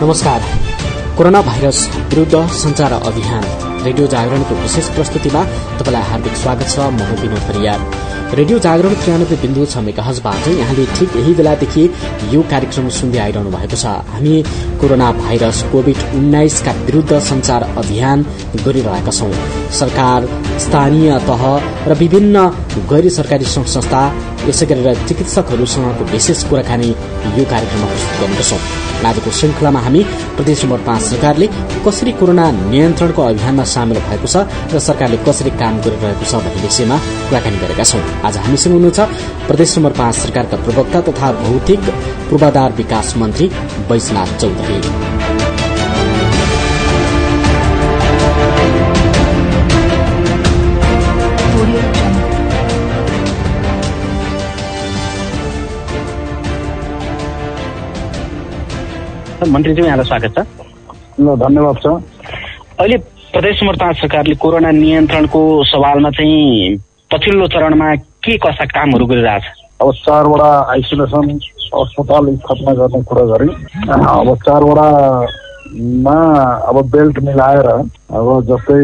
नमस्कार। Corona virus विरूद्ध संचार अभियान। रेडियो जागरणको विशेष प्रस्तुतिमा तपाईँलाई हार्दिक स्वागत छ। म विनोद परियार। रेडियो जागरण त्रियानब्बे बिन्दु छ मेगाहजबाट यहाँले ठिक यही बेलादेखि यो कार्यक्रम सुन्दै आइरहनु भएको छ। हामी कोरोना भाइरस कोविड उन्नाइसका विरूद्ध संचार अभियान गरिरहेका छौं। सरकार स्थानीय तह र विभिन्न गैर सरकारी संस्था यसै गरेर चिकित्सकहरूसँगको विशेष कुराकानी यो कार्यक्रममा प्रस्तुत गर्दछौं आजको श्रृंखलामा हामी प्रदेश नम्बर पाँच सरकारले कसरी कोरोना नियन्त्रणको अभियानमा सामेल भएको छ र सरकारले कसरी काम गरिरहेको छ भन्ने विषयमा कुराकानी गरेका छौं। आज हामीसँग हुनुहुन्छ प्रदेश नम्बर पाँच सरकारका प्रवक्ता तथा भौतिक पूर्वाधार विकास मन्त्री वैशनाथ चौधरी। मन्त्रीज्यू यहाँलाई स्वागत छ। ल धन्यवाद छ। अहिले प्रदेश नम्बर पाँच सरकारले कोरोना नियन्त्रणको सवालमा चाहिँ पछिल्लो चरणमा के कस्ता कामहरू गरिरहेछ? अब चारवटा आइसोलेसन अस्पताल स्थापना गर्ने कुरा गरे। अब चारवटामा अब बेल्ट मिलाएर अब जस्तै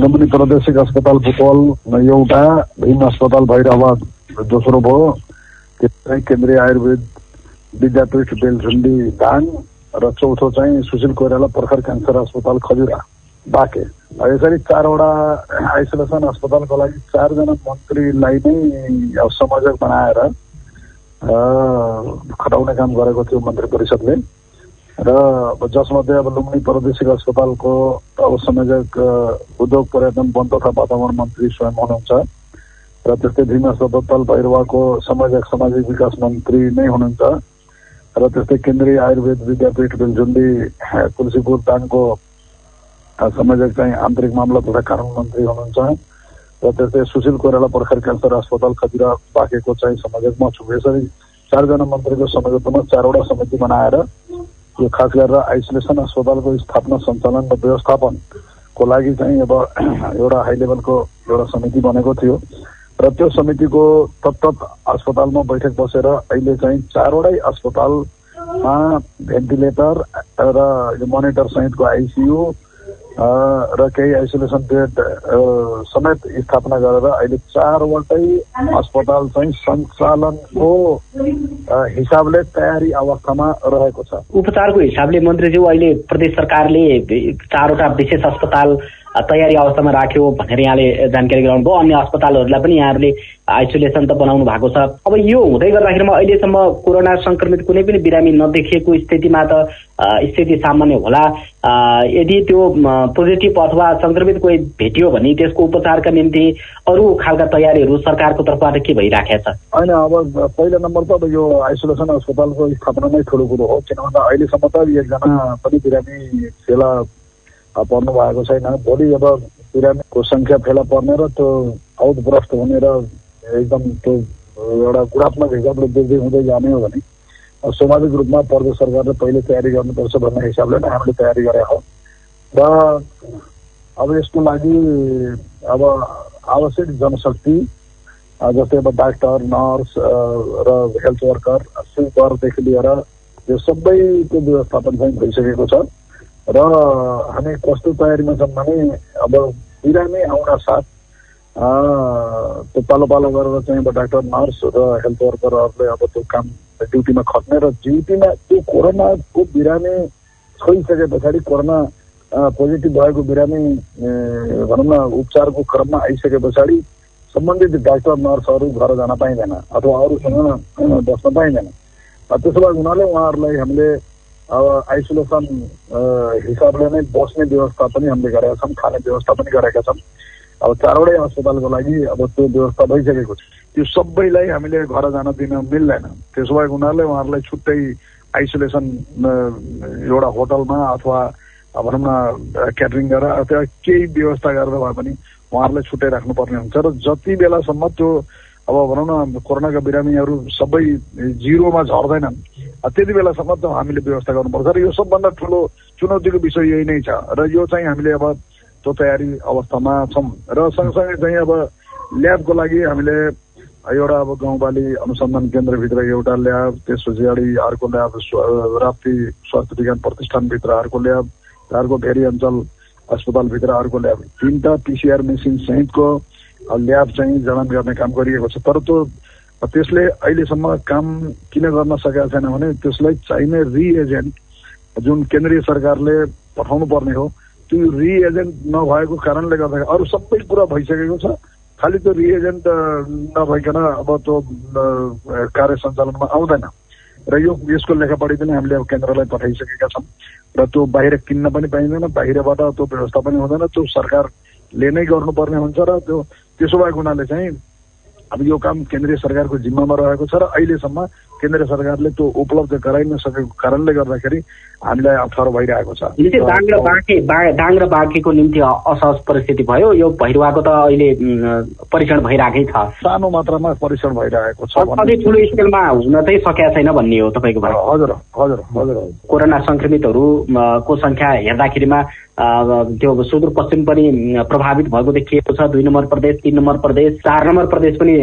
लुम्बिनी प्रादेशिक अस्पताल बुटवल एउटा भीम अस्पताल भैरवाद दोस्रो भयो। त्यो केन्द्रीय आयुर्वेद विद्यापीठ बेलझुन्डी दाङ र चौथो चाहिँ सुशील कोइराला पर्खर क्यान्सर अस्पताल खजुरा बाँके। यसरी चारवटा आइसोलेसन अस्पतालको लागि चारजना मन्त्रीलाई नै अब संयोजक बनाएर खटाउने काम गरेको थियो मन्त्री परिषदले। र जसमध्ये अब लुम्बिनी प्रादेशिक अस्पतालको अब संयोजक उद्योग पर्यटन वन तथा वातावरण मन्त्री स्वयं हुनुहुन्छ। र त्यस्तै भीम अस्पताल भैरवाको संयोजक सामाजिक विकास मन्त्री नै हुनुहुन्छ। र त्यस्तै केन्द्रीय आयुर्वेद विद्यापीठ बेलझुन्डी तुलसीपुर दाङको संयोजक चाहिँ आन्तरिक मामला तथा कानुन मन्त्री हुनुहुन्छ। र त्यस्तै सुशील कोइराला पर्खर क्यान्सर अस्पताल खजुरा पाकेको चाहिँ संयोजक म छु। यसरी चारजना मन्त्रीको संयोजकमा चारवटा समिति बनाएर यो खास गरेर आइसोलेसन अस्पतालको स्थापना सञ्चालन र व्यवस्थापनको लागि चाहिँ अब एउटा हाई लेभलको एउटा समिति बनेको थियो। र त्यो समितिको तत्त अस्पतालमा बैठक बसेर अहिले चाहिँ चारवटै अस्पतालमा भेन्टिलेटर र यो मोनिटर सहितको आइसियु र केही आइसोलेसन बेड समेत स्थापना गरेर अहिले चारवटै अस्पताल चाहिँ सञ्चालनको हिसाबले तयारी अवस्थामा रहेको छ। उपचारको हिसाबले मन्त्रीज्यू अहिले प्रदेश सरकारले चारवटा विशेष अस्पताल तयारी अवस्थामा राख्यो भनेर यहाँले जानकारी गराउनु भयो अन्य अस्पतालहरूलाई पनि यहाँहरूले आइसोलेसन त बनाउनु भएको छ। अब यो हुँदै गर्दाखेरिमा अहिलेसम्म कोरोना सङ्क्रमित कुनै पनि बिरामी नदेखिएको स्थितिमा त स्थिति सामान्य होला। यदि त्यो पोजिटिभ अथवा सङ्क्रमित कोही भेटियो भने त्यसको उपचारका निम्ति अरू खालका तयारीहरू सरकारको तर्फबाट के भइराखेको छ? होइन अब पहिलो नम्बर त अब यो आइसोलेसन अस्पतालको स्थापना नै ठुलो कुरो हो। किन भन्दा अहिलेसम्म त एकजना पनि बिरामी फेला पर्नु भएको छैन। भोलि अब बिरामीको सङ्ख्या फेला पर्ने र त्यो आउटब्रस्ट हुने र एकदम त्यो एउटा गुणात्मक हिसाबले वृद्धि हुँदै जाने हो भने सामाजिक रूपमा प्रदेश सरकारले पहिले तयारी गर्नुपर्छ भन्ने हिसाबले नै हामीले तयारी गरेका हौँ। र अब यसको लागि अब आवश्यक जनशक्ति जस्तै अब डाक्टर नर्स र हेल्थ वर्कर स्विपरदेखि लिएर यो सबैको व्यवस्थापन चाहिँ भइसकेको छ। र हामी कस्तो तयारीमा छौँ भने अब बिरामी आउन साथ त्यो पालो पालो गरेर चाहिँ अब डाक्टर नर्स र हेल्थ वर्करहरूले अब त्यो काम ड्युटीमा खट्ने र ड्युटीमा त्यो कोरोनाको बिरामी छोइसके पछाडि कोरोना पोजिटिभ भएको बिरामी भनौँ न उपचारको क्रममा आइसके पछाडि सम्बन्धित डाक्टर नर्सहरू घर जान पाइँदैन अथवा अरूसँग बस्न पाइँदैन त्यसो भए हुनाले उहाँहरूलाई हामीले अब आइसोलेसन हिसाबले नै बस्ने व्यवस्था पनि हामीले गरेका छौँ खाने व्यवस्था पनि गरेका छौँ। अब चारवटै अस्पतालको लागि अब त्यो व्यवस्था भइसकेको छ। त्यो सबैलाई हामीले घर जान दिन मिल्दैन। त्यसो भएको हुनाले उहाँहरूलाई छुट्टै आइसोलेसन एउटा होटलमा अथवा भनौँ न क्याटरिङ गरेर अथवा केही व्यवस्था गरेर भए पनि उहाँहरूलाई छुट्टै राख्नुपर्ने हुन्छ। र जति बेलासम्म त्यो अब भनौँ न कोरोनाका बिरामीहरू सबै जिरोमा झर्दैनन् त्यति बेलासम्म त हामीले व्यवस्था गर्नुपर्छ र यो सबभन्दा ठुलो चुनौतीको विषय यही नै छ र यो चाहिँ हामीले अब त्यो तयारी अवस्थामा छौँ र सँगसँगै चाहिँ अब ल्याबको लागि हामीले एउटा अब गाउँपाली अनुसन्धान केन्द्रभित्र एउटा ल्याब त्यस पछाडि अर्को ल्याब राप्ती स्वास्थ्य विज्ञान प्रतिष्ठानभित्र अर्को ल्याब अर्को भेरी अञ्चल अस्पतालभित्र अर्को ल्याब तिनवटा पिसिआर मेसिन सहितको ल्याब चाहिँ जडान गर्ने काम गरिएको छ। तर त्यो त्यसले अहिलेसम्म काम किन गर्न सकेका छैन भने त्यसलाई चाहिने रिएजेन्ट जुन केन्द्रीय सरकारले पठाउनु पर्ने हो त्यो रिएजेन्ट नभएको कारणले गर्दाखेरि अरू सबै कुरा भइसकेको छ। खालि त्यो रिएजेन्ट नभइकन अब त्यो कार्य सञ्चालनमा आउँदैन। र यो यसको लेखापढी पनि हामीले अब केन्द्रलाई पठाइसकेका छौँ। र त्यो बाहिर किन्न पनि पाइँदैन बाहिरबाट त्यो व्यवस्था पनि हुँदैन। त्यो सरकारले नै गर्नुपर्ने हुन्छ र त्यो त्यसो भएको हुनाले चाहिँ अब यो काम केन्द्रीय सरकारको जिम्मामा रहेको छ र अहिलेसम्म केन्द्र सरकारले त्यो उपलब्ध गराइ नसकेको कारणले गर्दाखेरि हामीलाई अप्ठ्यारो भइरहेको छ। दाङ र बाँके दाङ र बाँकेको निम्ति असहज परिस्थिति भयो। यो भैरुवाको त अहिले परीक्षण भइरहेकै छ। सानो मात्रामा परीक्षण भइरहेको छ अझै ठुलो स्केलमा हुन चाहिँ सकेका छैन भन्ने हो तपाईँको हजुर हजुर हजुर कोरोना सङ्क्रमितहरूको सङ्ख्या हेर्दाखेरिमा त्यो सुदूरपश्चिम पनि प्रभावित भएको देखिएको छ। दुई नम्बर प्रदेश तिन नम्बर प्रदेश चार नम्बर प्रदेश पनि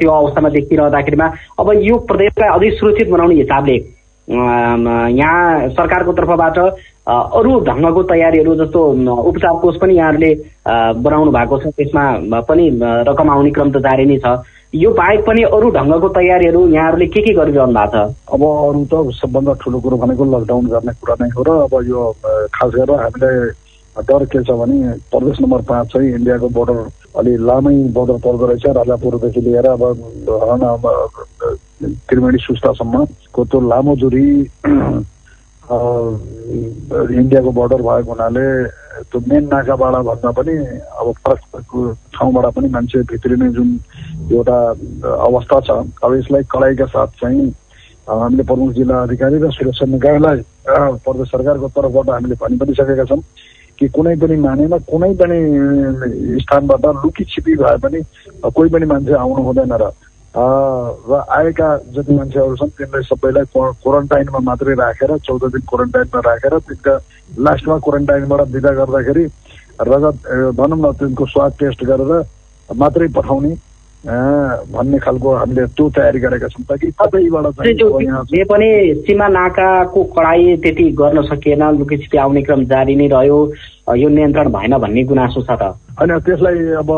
त्यो अवस्थामा देखिरहँदाखेरिमा। अब यो प्रदेशलाई अझै सुरक्षित बनाउने हिसाबले यहाँ सरकारको तर्फबाट अरू ढङ्गको तयारीहरू जस्तो उपचार कोष पनि यहाँहरूले बनाउनु भएको छ। त्यसमा पनि रकम आउने क्रम त जारी नै छ। यो बाहेक पनि अरू ढङ्गको तयारीहरू यहाँहरूले के के गरिरहनु भएको छ? अब अरू त सबभन्दा ठुलो कुरो भनेको लकडाउन गर्ने कुरा नै हो र अब यो खास गरेर हामीले डर के छ भने प्रदेश नम्बर पाँच चाहिँ इन्डियाको बोर्डर अलि लामै बोर्डर पर्दो रहेछ। राजापुरदेखि लिएर अब त्रिवेणी सुस्तासम्मको त्यो लामो दूरी इन्डियाको बोर्डर भएको हुनाले त्यो मेन नाकाबाट भन्दा पनि अब फरक ठाउँबाट पनि मान्छे भित्रिने जुन एउटा अवस्था छ अब यसलाई कडाइका साथ चाहिँ हामीले प्रमुख जिल्ला अधिकारी र सुरक्षा निकायलाई प्रदेश सरकारको तर्फबाट हामीले भनि पनि सकेका छौँ कि कुनै पनि मानेमा कुनै पनि स्थानबाट लुकी छिपी भए पनि कोही पनि मान्छे आउनु हुँदैन र। र आएका जति मान्छेहरू छन् तिनलाई सबैलाई क्वारेन्टाइनमा मात्रै राखेर चौध दिन क्वारेन्टाइनमा राखेर तिनका लास्टमा क्वारेन्टाइनबाट विदा गर्दाखेरि रगत भनौँ न तिनको स्वाद टेस्ट गरेर मात्रै पठाउने भन्ने खालको हामीले त्यो तयारी गरेका छौँ। ताकि कतैबाट पनि सीमा नाकाको कडाई त्यति गर्न सकिएन लुकीछिपी आउने क्रम जारी नै रह्यो यो नियन्त्रण भएन भन्ने गुनासो छ त। होइन त्यसलाई अब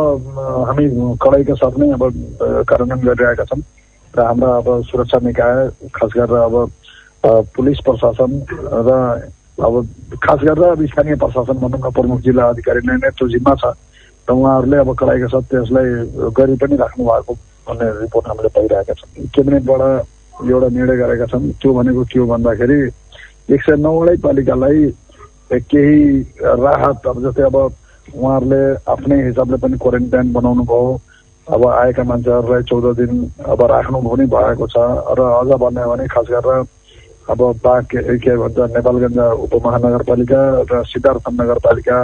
हामी कडाइका साथ नै अब कार्यान्वयन गरिरहेका छौँ। र हाम्रा अब सुरक्षा निकाय खास गरेर अब पुलिस प्रशासन र अब खास गरेर अब स्थानीय प्रशासन भनौँ न प्रमुख जिल्ला अधिकारी नै नै त्यो जिम्मा छ। र उहाँहरूले अब कडाइका साथ त्यसलाई गरी पनि राख्नु भएको भन्ने रिपोर्ट हामीले पाइरहेका छौँ। क्याबिनेटबाट एउटा निर्णय गरेका छन् त्यो भनेको के हो भन्दाखेरि एक सय नौवटै पालिकालाई केही राहत अब जस्तै अब उहाँहरूले आफ्नै हिसाबले पनि क्वारेन्टाइन बनाउनु भयो। अब आएका मान्छेहरूलाई चौध दिन अब राख्नु पनि भएको छ र अझ भन्यो भने खास गरेर अब बाघ के भन्छ नेपालगञ्ज उपमहानगरपालिका र सिद्धार्थ नगरपालिका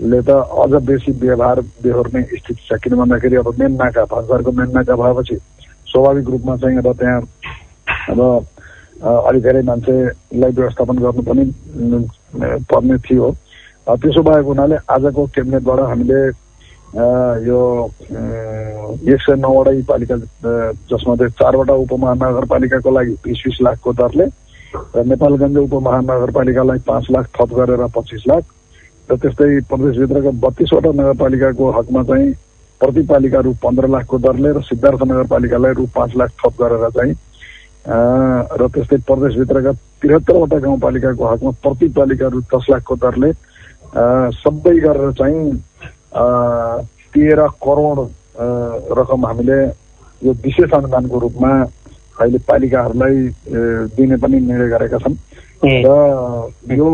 ले त अझ बेसी व्यवहार बेहोर्ने स्थिति छ। किन भन्दाखेरि अब मेन नाका भन्सारको मेन नाका भएपछि स्वाभाविक रूपमा चाहिँ अब त्यहाँ अब अलिक धेरै मान्छेलाई व्यवस्थापन गर्नु पनि पर्ने थियो। त्यसो भएको हुनाले आजको क्याबिनेटबाट हामीले यो एक सय नौवटै पालिका जसमा चारवटा उपमहानगरपालिकाको लागि बिस बिस लाखको दरले र नेपालगञ्ज उपमहानगरपालिकालाई पाँच लाख थप गरेर पच्चिस लाख र त्यस्तै प्रदेशभित्रका बत्तिसवटा नगरपालिकाको हकमा चाहिँ प्रतिपालिका रु पन्ध्र लाखको दरले र सिद्धार्थ नगरपालिकालाई रु पाँच लाख थप गरेर चाहिँ र त्यस्तै प्रदेशभित्रका त्रिहत्तरवटा गाउँपालिकाको हकमा प्रतिपालिका रु दस लाखको दरले सबै गरेर चाहिँ तेह्र करोड रकम हामीले यो विशेष अनुदानको रूपमा अहिले पालिकाहरूलाई दिने पनि निर्णय गरेका छन् र यो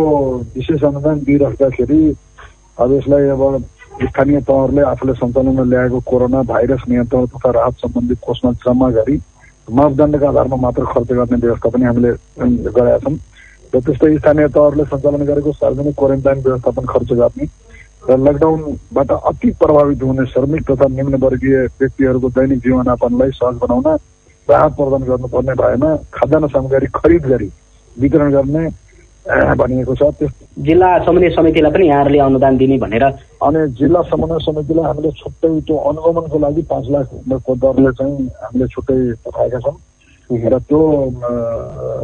विशेष अनुदान दिइराख्दाखेरि अब यसलाई अब स्थानीय तहहरूले आफूले सञ्चालनमा ल्याएको कोरोना भाइरस नियन्त्रण तथा राहत सम्बन्धी कोषमा जम्मा गरी मापदण्डका आधारमा मात्र खर्च गर्ने व्यवस्था पनि हामीले गरेका छौँ र त्यस्तै स्थानीय तहहरूले सञ्चालन गरेको सार्वजनिक क्वारेन्टाइन व्यवस्थापन खर्च गर्ने र लकडाउनबाट अति प्रभावित हुने श्रमिक तथा निम्नवर्गीय व्यक्तिहरूको दैनिक जीवनयापनलाई सहज बनाउन राहत प्रदान गर्नुपर्ने भएमा खाद्यान्न सामग्री खरिद गरी वितरण गर्ने भनिएको छ जिल्ला समन्वय समितिलाई पनि यहाँहरूले अनुदान दिने भनेर। अनि जिल्ला समन्वय समितिलाई हामीले छुट्टै त्यो अनुगमनको लागि पाँच लाखको दरले चाहिँ हामीले छुट्टै पठाएका छौँ। र त्यो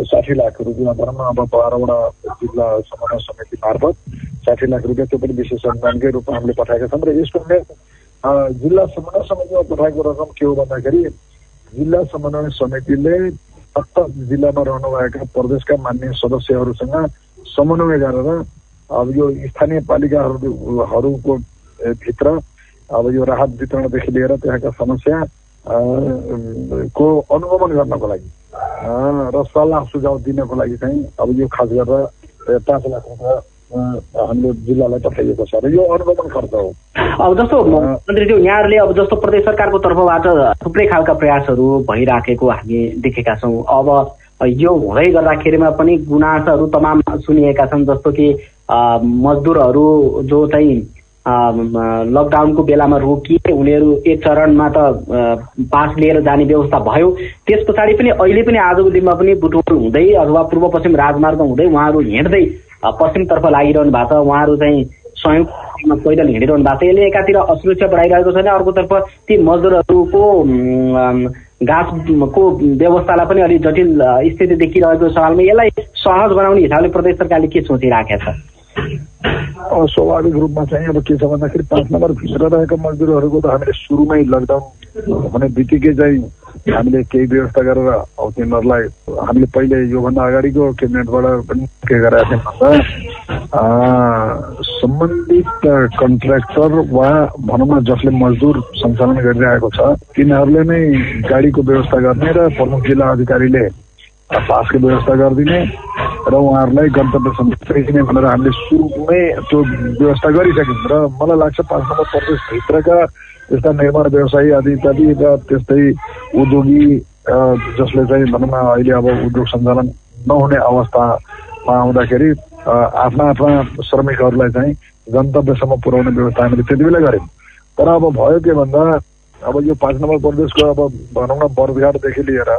साठी लाख रुपियाँ भनौँ अब बाह्रवटा जिल्ला समन्वय समिति मार्फत साठी लाख रुपियाँ त्यो पनि विशेष अनुदानकै रूपमा हामीले पठाएका छौँ र यसको जिल्ला समन्वय समितिमा पठाएको रकम के हो भन्दाखेरि जिल्ला समन्वय समितिले सत्त जिल्लामा रहनुभएका प्रदेशका मान्य सदस्यहरूसँग समन्वय गरेर अब यो स्थानीय पालिकाहरूको भित्र अब यो राहत वितरणदेखि लिएर त्यहाँका समस्या को अनुगमन गर्नको लागि। र सल्लाह सुझाव दिनको लागि चाहिँ अब यो खास गरेर पाँच लाख रुपियाँ हाम्रो जिल्लालाई पठाइएको छ। र यो अनुगमन खर्च हो। अब जस्तो मन्त्रीज्यू यहाँहरूले अब जस्तो प्रदेश सरकारको तर्फबाट थुप्रै खालका प्रयासहरू भइराखेको हामी देखेका छौँ। अब यो हुँदै गर्दाखेरिमा पनि गुनासाहरू तमाम सुनिएका छन् जस्तो कि मजदुरहरू जो चाहिँ लकडाउनको बेलामा रोकिए उनीहरू एक चरणमा त पास लिएर जाने व्यवस्था भयो। त्यस पछाडि पनि अहिले पनि आजको दिनमा पनि बुटोल हुँदै अथवा पूर्व पश्चिम राजमार्ग हुँदै उहाँहरू हिँड्दै पश्चिमतर्फ लागिरहनु भएको छ। उहाँहरू चाहिँ संयुक्त पैदल हिँडिरहनु भएको छ। यसले एकातिर असुरक्षा बढाइरहेको छ भने अर्कोतर्फ ती मजदुरहरूको घाँसको व्यवस्थालाई पनि अलिक जटिल स्थिति देखिरहेको छ हालमा। यसलाई सहज बनाउने हिसाबले प्रदेश सरकारले के सोचिराखेको छ? स्वाभाविक रूपमा चाहिँ अब के छ भन्दाखेरि पाँच नम्बर भित्र रहेका मजदुरहरूको त हामीले सुरुमै लकडाउन हुने बित्तिकै चाहिँ हामीले केही व्यवस्था गरेर हौ तिनीहरूलाई हामीले पहिले योभन्दा अगाडिको क्याबिनेटबाट पनि के गरेका थियौँ भन्दा सम्बन्धित कन्ट्र्याक्टर वा भनौँ न जसले मजदुर सञ्चालन गरिरहेको छ तिनीहरूले नै गाडीको व्यवस्था गर्ने र प्रमुख जिल्ला अधिकारीले पासको व्यवस्था गरिदिने र उहाँहरूलाई गन्तव्यसम्म पुर्याइदिने भनेर हामीले सुरुमै त्यो व्यवस्था गरिसक्यौँ र मलाई लाग्छ पाँच नम्बर प्रदेशभित्रका त्यस्ता निर्माण व्यवसायी आदि इत्यादि र त्यस्तै उद्योगी जसले चाहिँ भनौँ न अहिले अब उद्योग सञ्चालन नहुने अवस्थामा आउँदाखेरि आफ्ना आफ्ना श्रमिकहरूलाई चाहिँ गन्तव्यसम्म पुर्याउने व्यवस्था हामीले त्यति बेला गऱ्यौँ तर अब भयो के भन्दा अब यो पाँच नम्बर प्रदेशको अब भनौँ न बर्दघाटदेखि लिएर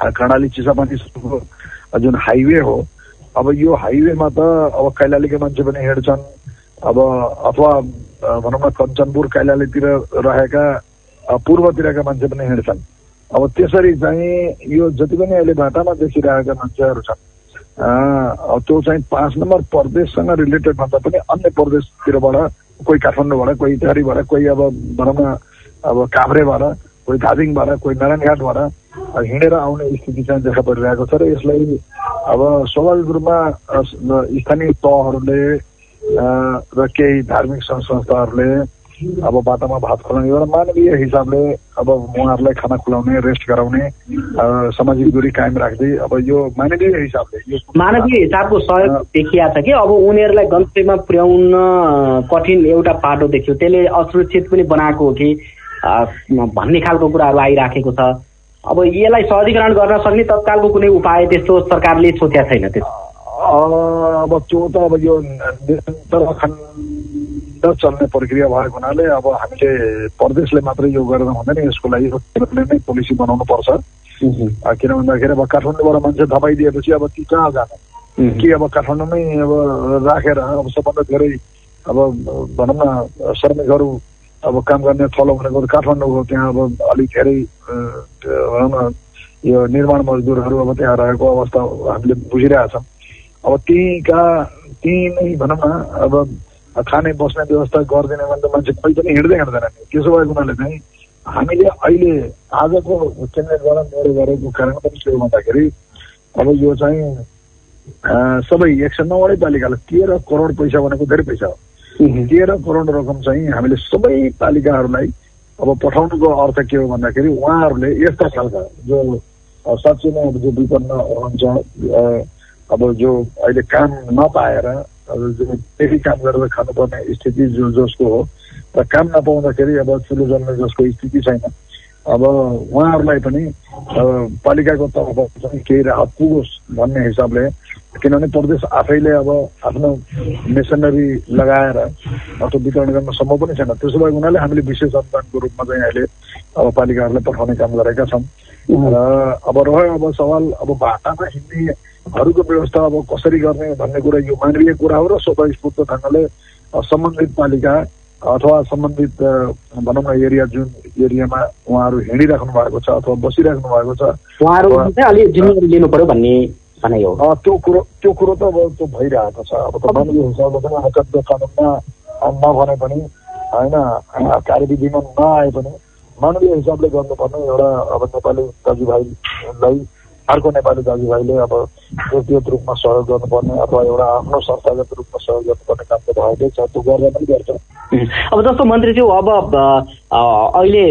कर्णाली चिसापानीसम्मको जुन हाइवे हो. अब यो हाइवेमा त अब कैलालीका मान्छे पनि हिँड्छन् अब अथवा भनौँ न कञ्चनपुर कैलालीतिर रहेका पूर्वतिरका मान्छे पनि हिँड्छन् अब त्यसरी चाहिँ यो जति पनि अहिले बाटामा देखिरहेका मान्छेहरू छन् त्यो चाहिँ पाँच नम्बर प्रदेशसँग रिलेटेड भन्दा पनि अन्य प्रदेशतिरबाट कोही काठमाडौँबाट कोही इटारीबाट कोही अब भनौँ न अब काभ्रेबाट कोही धादिङबाट कोही नारायणघाटबाट हिँडेर आउने स्थिति चाहिँ देखा परिरहेको छ र यसलाई अब स्वाभाविक रूपमा स्थानीय तहहरूले र केही धार्मिक सङ्घ संस्थाहरूले अब बाटोमा भात खुलाउने एउटा मानवीय हिसाबले अब उहाँहरूलाई खाना खुलाउने रेस्ट गराउने सामाजिक दूरी कायम राख्दै अब यो मानवीय हिसाबले मानवीय हिसाबको सहयोग देखिया छ कि? अब उनीहरूलाई गन्तव्यमा पुर्याउन कठिन एउटा पाटो देखियो। त्यसले असुरक्षित पनि बनाएको हो कि? भन्ने खालको कुराहरू आइराखेको छ। अब यसलाई सहजीकरण गर्न सक्ने तत्कालको कुनै उपाय त्यस्तो सरकारले सोचेको छैन त्यो। अब त्यो त अब यो निरन्तर अखण्ड चल्ने प्रक्रिया भएको हुनाले अब हामीले प्रदेशले मात्रै यो गरेर हुँदैन यसको लागि केन्द्रले नै पोलिसी बनाउनु पर्छ। किन भन्दाखेरि अब काठमाडौँबाट मान्छे थपाइदिएपछि अब ती कहाँ जाने? कि अब काठमाडौँमै अब राखेर अब सबभन्दा धेरै अब भनौँ न श्रमिकहरू अब काम गर्ने थलो भनेको काठमाडौँ हो त्यहाँ अब अलिक धेरै यो निर्माण मजदुरहरू अब त्यहाँ रहेको अवस्था हामीले बुझिरहेछौँ। अब त्यहीँका त्यहीँ नै भनौँ न अब खाने बस्ने व्यवस्था गरिदिने भने त मान्छे कोही पनि हिँड्दै हिँड्दैन त्यसो भएको हुनाले चाहिँ हामीले अहिले आजको केन्द्रद्वारा मेरो गरेको कारण पनि के भन्दाखेरि अब यो चाहिँ सबै एक सय नौवटै पालिकालाई तेह्र करोड पैसा भनेको धेरै पैसा हो। तेह्र करोड रकम चाहिँ हामीले सबै पालिकाहरूलाई अब पठाउनुको अर्थ के हो भन्दाखेरि उहाँहरूले यस्ता खालका जो साँच्चै नै अब जो विपन्न हुनुहुन्छ अब जो अहिले काम नपाएर अब जो फेरि काम गरेर खानुपर्ने स्थिति जो जसको हो र काम नपाउँदाखेरि अब चुलो जल्ने जसको स्थिति छैन अब उहाँहरूलाई पनि पालिकाको तर्फबाट चाहिँ केही राहत पुगोस् भन्ने हिसाबले किनभने प्रदेश आफैले अब आफ्नो मेसनरी लगाएर अथवा वितरण गर्न सम्भव पनि छैन। त्यसो भएको हुनाले हामीले विशेष अनुदानको रूपमा चाहिँ अहिले अब पालिकाहरूलाई पठाउने काम गरेका छौँ र अब रह्यो अब सवाल अब बाटामा हिँड्नेहरूको व्यवस्था अब कसरी गर्ने भन्ने कुरा यो मानवीय कुरा हो र स्वतस्फूर्त ढङ्गले सम्बन्धित पालिका अथवा सम्बन्धित भनौँ न एरिया जुन एरियामा उहाँहरू हिँडिराख्नु भएको छ अथवा बसिराख्नु भएको छ उहाँहरू अलिक जिम्मेवारी लिनु पर्यो भन्ने भनाइ हो। त्यो कुरो त्यो कुरो त अब त्यो भइरहेको छ। अब मानवीय हिसाबले पनि अचम्म कानुनमा नभने पनि होइन कार्यविधिमा नआए पनि मानवीय हिसाबले गर्नुपर्ने एउटा अब नेपाली दाजुभाइलाई अर्को नेपाली दाजुभाइले अब व्यक्तिगत रूपमा सहयोग गर्नुपर्ने अथवा एउटा आफ्नो संस्थागत रूपमा सहयोग गर्नुपर्ने काम त भएकै छ त्यो गरेर पनि गर्छ। अब जस्तो मन्त्रीज्यू अब अहिले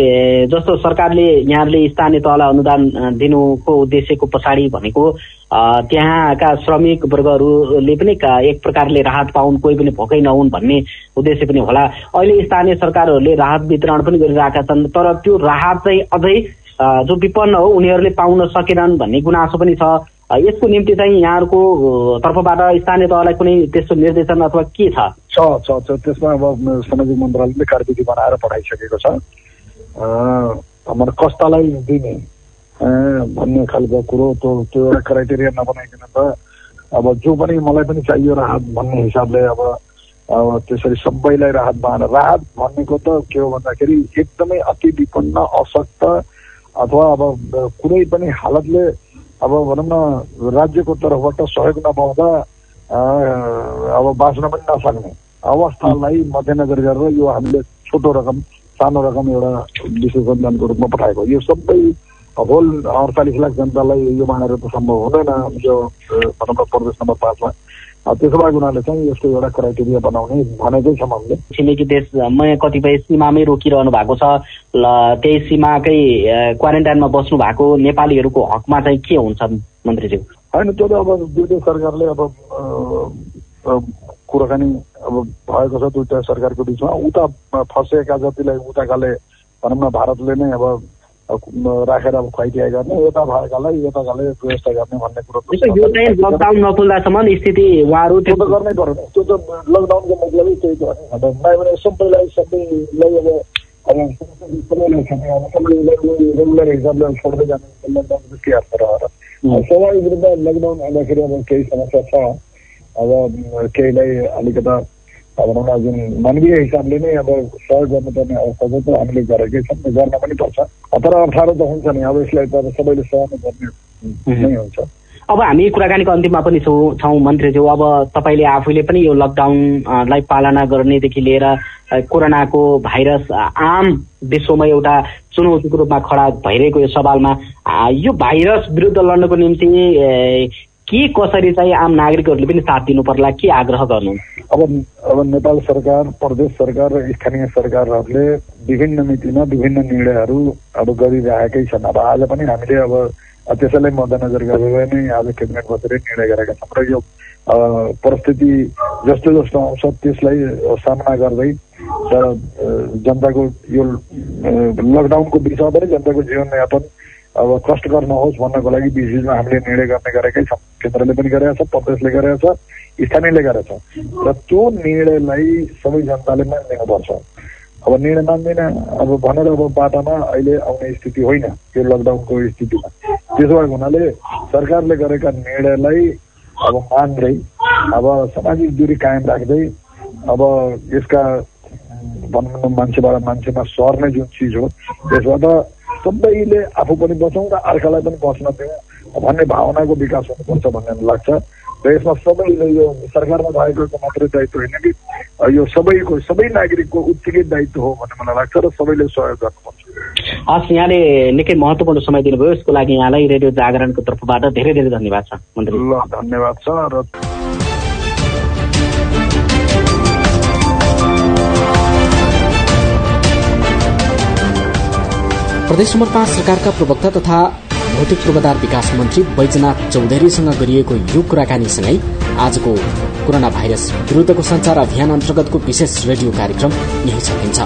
जस्तो सरकारले यहाँले स्थानीय तहलाई अनुदान दिनुको उद्देश्यको पछाडि भनेको त्यहाँका श्रमिक वर्गहरूले पनि एक प्रकारले राहत पाउन् कोही पनि भोकै नहुन् भन्ने उद्देश्य पनि होला। अहिले स्थानीय सरकारहरूले राहत वितरण पनि गरिरहेका छन् तर त्यो राहत चाहिँ अझै जो विपन्न हो उनीहरूले पाउन सकेनन् भन्ने गुनासो पनि छ। यसको निम्ति चाहिँ यहाँहरूको तर्फबाट स्थानीय तहलाई कुनै त्यस्तो निर्देशन अथवा के छ? छ छ त्यसमा अब सामाजिक मन्त्रालयले कार्यविधि बनाएर पठाइसकेको छ। हाम्रो कस्तालाई दिने भन्ने खालको कुरो त्यो त्यो एउटा क्राइटेरिया नबनाइकन त अब जो पनि मलाई पनि चाहियो राहत भन्ने हिसाबले अब अब त्यसरी सबैलाई राहत पाएन राहत भनेको त के हो भन्दाखेरि एकदमै अति विपन्न अशक्त अथवा अब कुनै पनि हालतले अब भनौँ न राज्यको तर्फबाट सहयोग नपाउँदा अब बाँच्न पनि नसक्ने अवस्थालाई मध्यनजर गरेर यो हामीले छोटो रकम सानो रकम एउटा विशेष अनुदानको रूपमा पठाएको। यो सबै होल अडचालिस लाख जनतालाई यो मानेर त सम्भव हुँदैन। यो भनौँ न प्रदेश नम्बर पाँचमा त्यसो भएको हुनाले चाहिँ यसको एउटा क्राइटेरिया बनाउने भनेकै छौँ हामीले। छिमेकी देशमा कतिपय सीमामै रोकिरहनु भएको छ। ल त्यही सीमाकै क्वारेन्टाइनमा बस्नु भएको नेपालीहरूको हकमा चाहिँ के हुन्छ मन्त्रीज्यू? होइन त्यो त अब दुइटै सरकारले अब कुराकानी अब भएको छ दुइटा सरकारको बिचमा। उता फँसेका जतिलाई उताकाले भनौँ न भारतले नै अब राखेर अब खुवाइदिया गर्ने यता भएकालाई यताकाले व्यवस्था गर्ने भन्ने कुरो लकडाउन नखुल्दासम्म स्थिति उहाँहरू त्यो त गर्नै पर्यो त्यो त लकडाउनको मतलबै त्यही त हो भने सबैलाई सबैलाई अब रेगुलर हिसाबले छोड्दै जाने लकडाउनको के अर्थ रहेर स्वाभाविक रूपमा लकडाउन आउँदाखेरि अब केही समस्या छ। अब केहीलाई अलिकता भनौँ न जुन मानवीय हिसाबले नै अब सहयोग गर्नुपर्ने अवस्था त हामीले गरेकै छौँ गर्न पनि पर्छ तर अप्ठ्यारो त हुन्छ नि अब यसलाई त सबैले सहनु पर्ने नै हुन्छ अब हामी कुराकानीको अन्तिममा पनि छौँ छौँ मन्त्रीज्यू अब तपाईँले आफूले पनि यो लकडाउनलाई पालना गर्नेदेखि लिएर कोरोनाको भाइरस आम विश्वमा एउटा चुनौतीको रूपमा खडा भइरहेको यो सवालमा यो भाइरस विरुद्ध लड्नको निम्ति के कसरी चाहिँ आम नागरिकहरूले पनि साथ दिनु पर्ला के आग्रह गर्नु? अब अब नेपाल सरकार प्रदेश सरकार र स्थानीय सरकारहरूले विभिन्न मितिमा विभिन्न निर्णयहरू अब गरिरहेकै छन्। अब आज पनि हामीले अब त्यसैलाई मध्यनजर गरेर नै आज क्याबिनेट बसेर निर्णय गरेका छौँ र यो परिस्थिति जस्तो जस्तो आउँछ त्यसलाई सामना गर्दै र जनताको यो लकडाउनको बिचमा पनि जनताको जीवनयापन अब कष्टकर नहोस् भन्नको लागि बिच बिचमा हामीले निर्णय गर्ने गरेकै छौँ। केन्द्रले पनि गरेका छ प्रदेशले गरेका छ स्थानीयले गरेका छ र त्यो निर्णयलाई सबै जनताले मानिदिनुपर्छ। अब निर्णय मान्दैन अब भनेर अब बाटामा अहिले आउने स्थिति होइन त्यो लकडाउनको स्थितिमा। त्यसो भएको हुनाले सरकारले गरेका निर्णयलाई अब मान्दै अब सामाजिक दूरी कायम राख्दै अब यसका भनौँ न मान्छेबाट मान्छेमा सर्ने जुन चिज हो त्यसबाट सबैले आफू पनि बचौँ र अर्कालाई पनि बच्न दिउँ भन्ने भावनाको विकास हुनुपर्छ भन्ने लाग्छ। र यसमा सबैले यो सरकारमा भएको मात्रै दायित्व होइन कि? यो सबैको सबै नागरिकको उत्तिकै दायित्व हो भन्ने मलाई लाग्छ र सबैले सहयोग गर्नुपर्छ। हस् यहाँले निकै महत्त्वपूर्ण समय दिनुभयो। यसको लागि यहाँलाई रेडियो जागरणको तर्फबाट धेरै धेरै धन्यवाद छ मन्त्री। ल धन्यवाद छ र प्रदेश नम्बर पाँच सरकारका प्रवक्ता तथा भौतिक पूर्वाधार विकास मन्त्री बैजनाथ चौधरीसँग गरिएको यो कुराकानीसँगै आजको कोरोना भाइरस विरूद्धको संचार अभियान अन्तर्गतको विशेष रेडियो कार्यक्रम यही सकिन्छ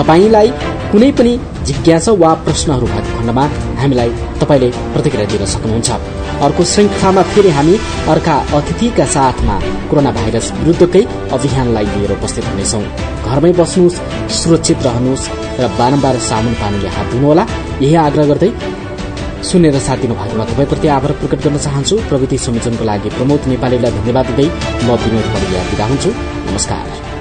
तपाईँलाई कुनै पनि जिज्ञासा वा प्रश्नहरू भएको खण्डमा हामीलाई तपाईँले प्रतिक्रिया दिन सक्नुहुन्छ। अर्को श्रृंखलामा फेरि हामी अर्का अतिथिका साथमा कोरोना भाइरस विरूद्धकै अभियानलाई लिएर उपस्थित हुनेछौ। घरमै बस्नुहोस् सुरक्षित रहनुहोस् र बारम्बार साबुन पानीले हात धुनुहोला यही आग्रह गर्दै सुनेर साथ दिनु भएकोमा तपाईँप्रति आभार प्रकट गर्न चाहन्छु। प्रविधि संयोजनको लागि प्रमोद नेपालीलाई धन्यवाद दिँदै म विनोद परिया विदा हुन्छु। नमस्कार।